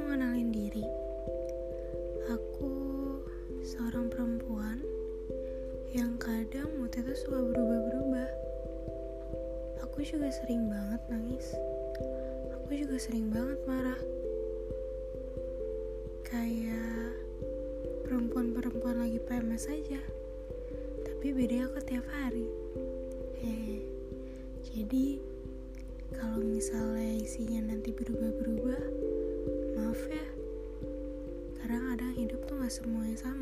mau ngenalin diri. Aku seorang perempuan yang kadang moodnya tuh suka berubah-berubah. Aku juga sering banget nangis. Aku juga sering banget marah. Kayak perempuan-perempuan lagi PMS aja. Tapi beda aku tiap hari. Hehe. Jadi kalau misalnya isinya nanti berubah-berubah, semua yang sama